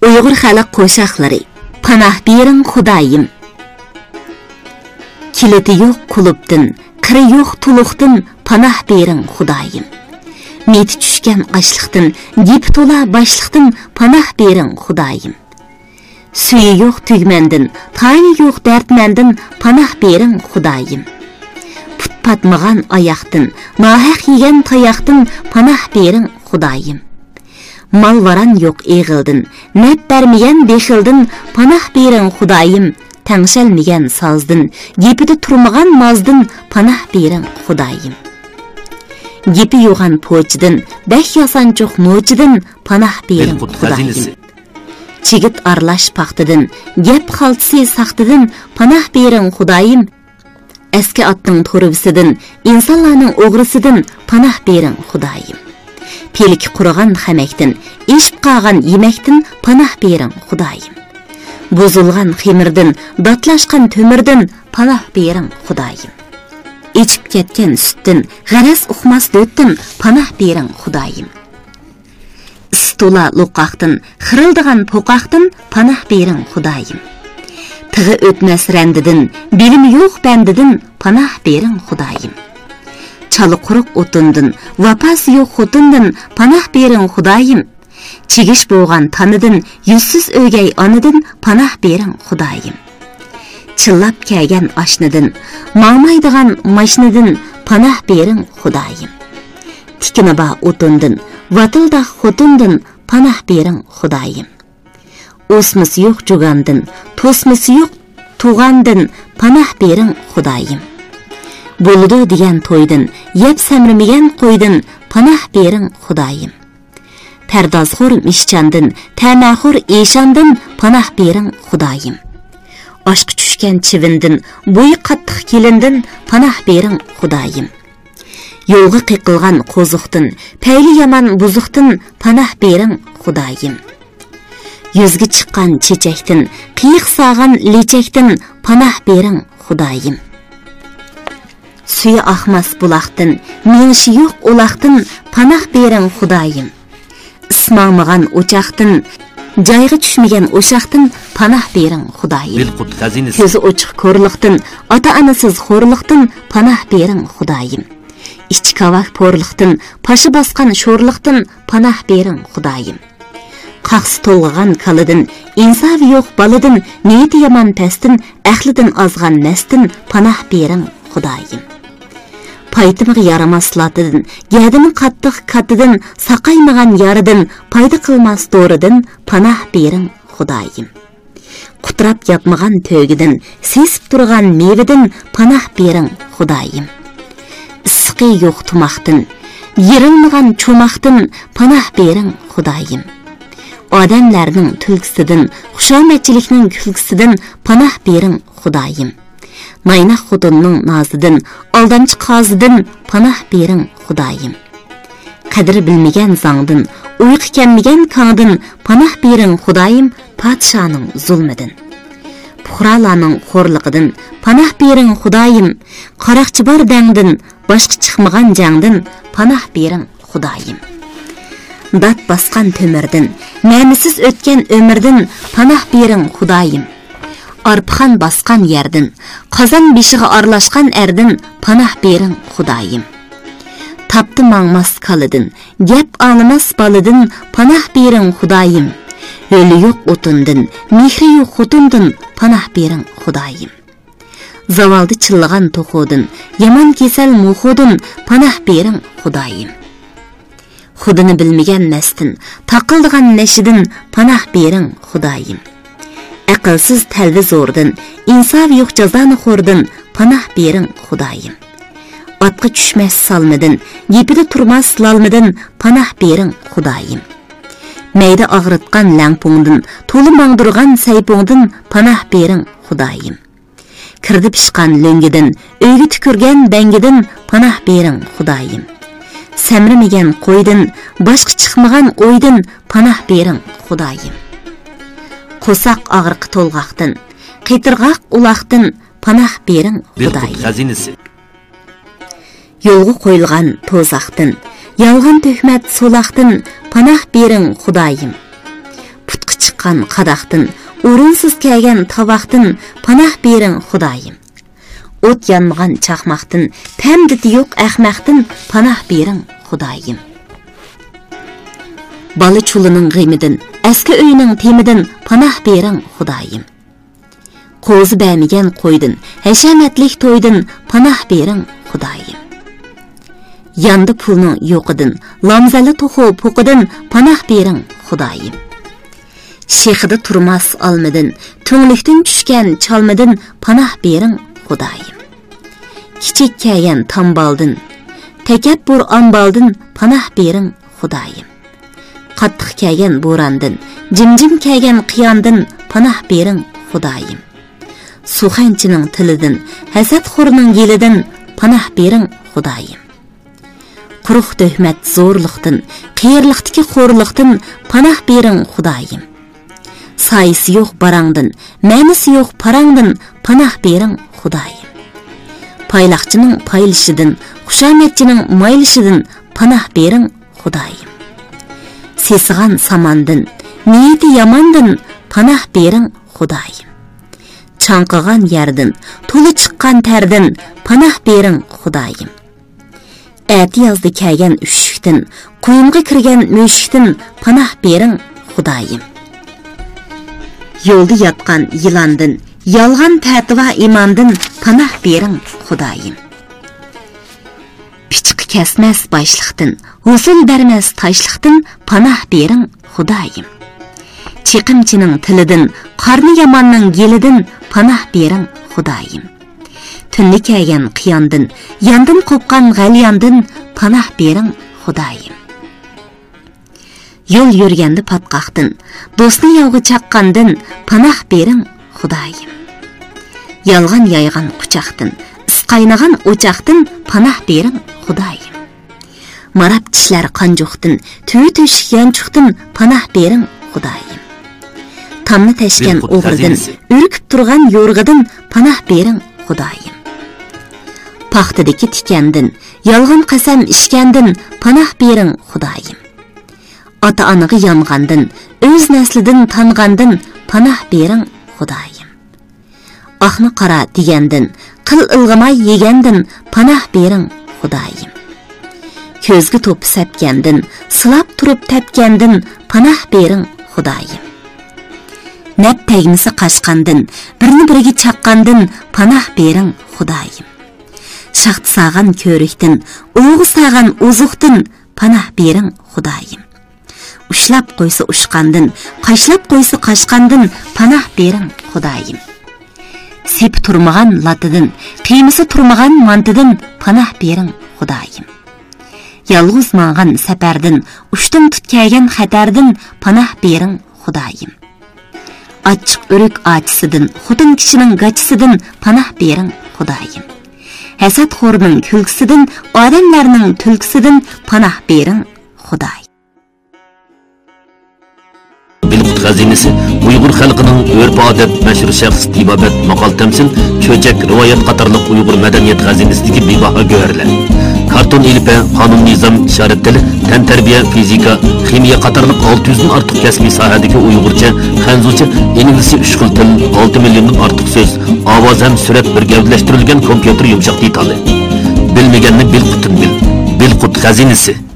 ұйғыр халық қошақлары панах берін құдайым келеті ек құлыптың қыры ек тұлықтың панах берін құдайым меті түшкен ашлықтың деп тола башлықтың панах берін құдайым сүйі ек түгмендің таңы ек дәртмендің панах берін құдайым пұтпатмаған аяқтың нахақ еген таяқтың панах берін құдайым малваран yo'q eg'ildin nab bermagan beshildin panoh bering xudoyim tangshal sozdin gepida turmagan mozdin panoh bering xudoyim gepi yo'g'an po'chidin beh yosanchuq mo'chidin panoh берін худайым chigit aralash paxtidin gap xaltisi saxtidin panoh берін худайым eski аттың to'rvisidan insonlarning o'g'risidan bering xudoyim пелік құрыған қамәктін, ешіп қаған емәктін панах берің, Құдайым. Бұзылған қимірдің, датлашқан төмірдің панах берің, Құдайым. Ечіп кеткен сүттін, ғарас ұқмас дөттін панах берің, Құдайым. Стула лоқақтың, қырылдыған поқақтың панах берің, Құдайым. Тығы өтмәс рәндідің, білім жоқ бәндідің панах берің, Құдайым чалы құрық ұтындын, вапас жоқ хотындын панах берің құдайым чегіш болған таныдын юзсіз өгей аныдын панах берің құдайым Чылап кәген ашныдын маңмайдыған машныдын панах берің құдайым тікіні ба ұтындын, ватылда хотындын панах берің құдайым осмысы жоқ жүгандын тосмысы жоқ туғандын панах берің құдайым bo'ldi деген to'ydin yeb samrimigan qo'ydin panoh bering xudoyim pardozxo'r мишчандың, tanaxo'r eshondin panoh bering xudoyim oshqi tushgan chivindin bo'yi қаттық kelindin panoh bering xudoyim yo'lga қиқылған qo'ziqdin payli яман buzuqdin panoh bering xudoyim yuzga chiqqan chechakdin qiyiq саған lechakdin panoh bering xudoyim suyi ahmas bulaqdin menishi yo'q ulaqdin panoh berin xudoyim ismog'mag'an o'chaqdin joyga tushmagan o'shaqdin panoh berin xudoyim ko'zi ochiq ko'rliqdin ota onasiz xo'rliqdin panoh berin xudoyim ichi kavak po'rliqdin pashi bosgan sho'rliqdin panoh bering xudoyim qaqsi to'lg'an kalidin insovi yo'q balidin niyati yomon pastin ahlidin ozg'an mastin panoh berin xudoyim пайдымығы ярамаслатыдын, гәдімі қаттық каттыдын, сақаймаған ярыдын, пайды қылмас торыдын, панах берін Құдайым. Құтырап япмаған төгідің, сесіп тұрған мевідің панах берін Құдайым. Исқи жоқ тұмақтың, ерілмаған чумақтын, панах берін Құдайым. Адамлардың түлкісідің, құшаметчілікнің күлкісідің панах берін Құдайым. Майнақ құтынның назыдын, алданчы қазыдын панах берің Құдайым. Қадыр білмеген заңдын, ұйқы кеммеген қаңдын панах берің Құдайым патшаның зұлмыдын. Пұқраланың қорлықыдын панах берің Құдайым, қарақчы бар дәңдін, башқы чықмыған жаңдын панах берің Құдайым. Дат басқан төмірдін, мәмісіз өткен өмірдін панах берің Құдайым арпхан басқан ярдын, қазан бешіғі арлашқан әрдін панах берін құдайым. Тапты маңмас қалыдын, геп алымас балыдын панах берін құдайым. Өлі жоқ ұтындын, мехри жоқ құтындын панах берін құдайым. Завалды чылыған тоқудын, яман кесел мұқудын панах берін құдайым. Құдыны білмеген мәстін, тақылдыған нәшідін панах берің құдайым. aqlsiz talvi zo'rdin insof yo'q jazoni xo'rdin panoh bering xudoyim otga tushmas solmidin yepida turmas lolmidin panoh bering xudoyim mayda og'ritgan langpungdin tolu mangdirgan saypungdin panah bering xudoyim kirdi pishqan lo'ngidin o'yga tukurgan bangidin panoh bering xudoyim samrimigan koydun, boshqa chiqmagan oydun, panah bering xudoyim қосақ ағырқы толғақтын қитырғақ ұлақтын панах берің құдай хазинесі қойылған тозақтын ялған төхмәт солақтын панах берің құдайым пұтқы шыққан қадақтын орынсыз кәген табақтын панах берің құдайым от янмаған чақмақтын тәмді тиоқ әхмақтын панах берің құдайым балы чулының eski öýüniň temidən panah bering Hudaýym. Qozy bämigen qoýdyn, häşämetlik toýdyn panah bering Hudaýym. Yandı pulnu yoqidin, lamzalı toxu poqidin panah bering Hudaýym. Şeýhide turmas almadın, töňlükden düşkän çalmadın panah bering Hudaýym. Kiçik käýän tambaldyn, tekabbur ambaldyn panah bering Hudaýym. қаттық кәген борандын жимжим кәген қияндын панах бериң худайым суханчының тілідін хасатхорның елідін панах берің худайым құрық төхмәт зорлықтың ке қорлықтың панах берің худайым Сайысы йоқ бараңдын мәнісі йоқ параңдын панах берің худайым пайлақчының пайлышыдын құшаметчінің майлышыдын панах бериң худайым сесіған самандын ниеті ямандын панах берің құдайым Чанқыған ярдын толы шыққан тәрдін панах берің құдайым әті язды кәген үшіктін құйымғы кірген мөшіктін панах берің құдайым Елді ятқан иландын, ялған pətva имандын панах берің құдайым кәсмәс байшылықтын, ұсыл бәрмәс тайшылықтын панах берің құдайым. Чекімчінің тілідің, қарны яманның елідін панах берің құдайым. Түнді кәйен қияндын, яндым қоққан ғалияндын панах берің құдайым. Ел үргенді патқақтың, досны яуғы чаққандың панах берің құдайым. Ялған яйған құчақтын, qaynag'an o'chaqdan panoh bering, xudoyim marab tishlar qanjuqdin tuy teshik yanchuqdin panoh bering, xudoyim tomni tashgan o'g'ridan urkib turgan yo'rg'idan panoh bering, xudoyim paxtadagi tikandin yolg'on qasam ishkandin panoh bering xudoyim ota onaga yong'andin o'z naslidan tong'andin panoh bering xudoyim oqni qora degandin қыл ылғымай егендін панах берің құдайым көзгі топы сәпкендін, сылап тұрып тәпкендін, панах берің құдайым нәп тәйгімісі қашқандын, бірні біріге чаққандын панах берің құдайым шақты саған көріктін, оғыз саған панах берің құдайым ұшлап қойсы ұшқандын, қайшылап қойса қашқандын панах берің құдайым сеп тұрмаған латыдын қимысы тұрмаған мантыдын панах берің құдайым ялғыз маған сәпәрдің ұштың түткәген хәтәрдің панах берің құдайым Ачық үрік атысыдың хұтын кішінің гачысыдың панах берің құдайым хәсәт хорының күлкісідің адамдарының түлкісідің панах берің құдай xəzinəsi uygur halkının örf-adət meşhur şəxs Tibabət Maqal Təmsil, Çöçək rivayət qatarlıq Uyğur mədəniyyət xəzinəsidəki bibaha göhərlər. Karton ilpə, kanun nizam işarət dili, tən tərbiyə, fizika, kimya qatarlıq 600-dən artıq kəsbi sahədəki Uyğurca, Xənzuca, İngiliscə 3 xil til, 6 milyonun artıq söz, avaz hem sürət bir gövdələşdirilən kompüter yumşaq detalı. Bilməyənni bil kutun bil, bil kut xəzinəsi.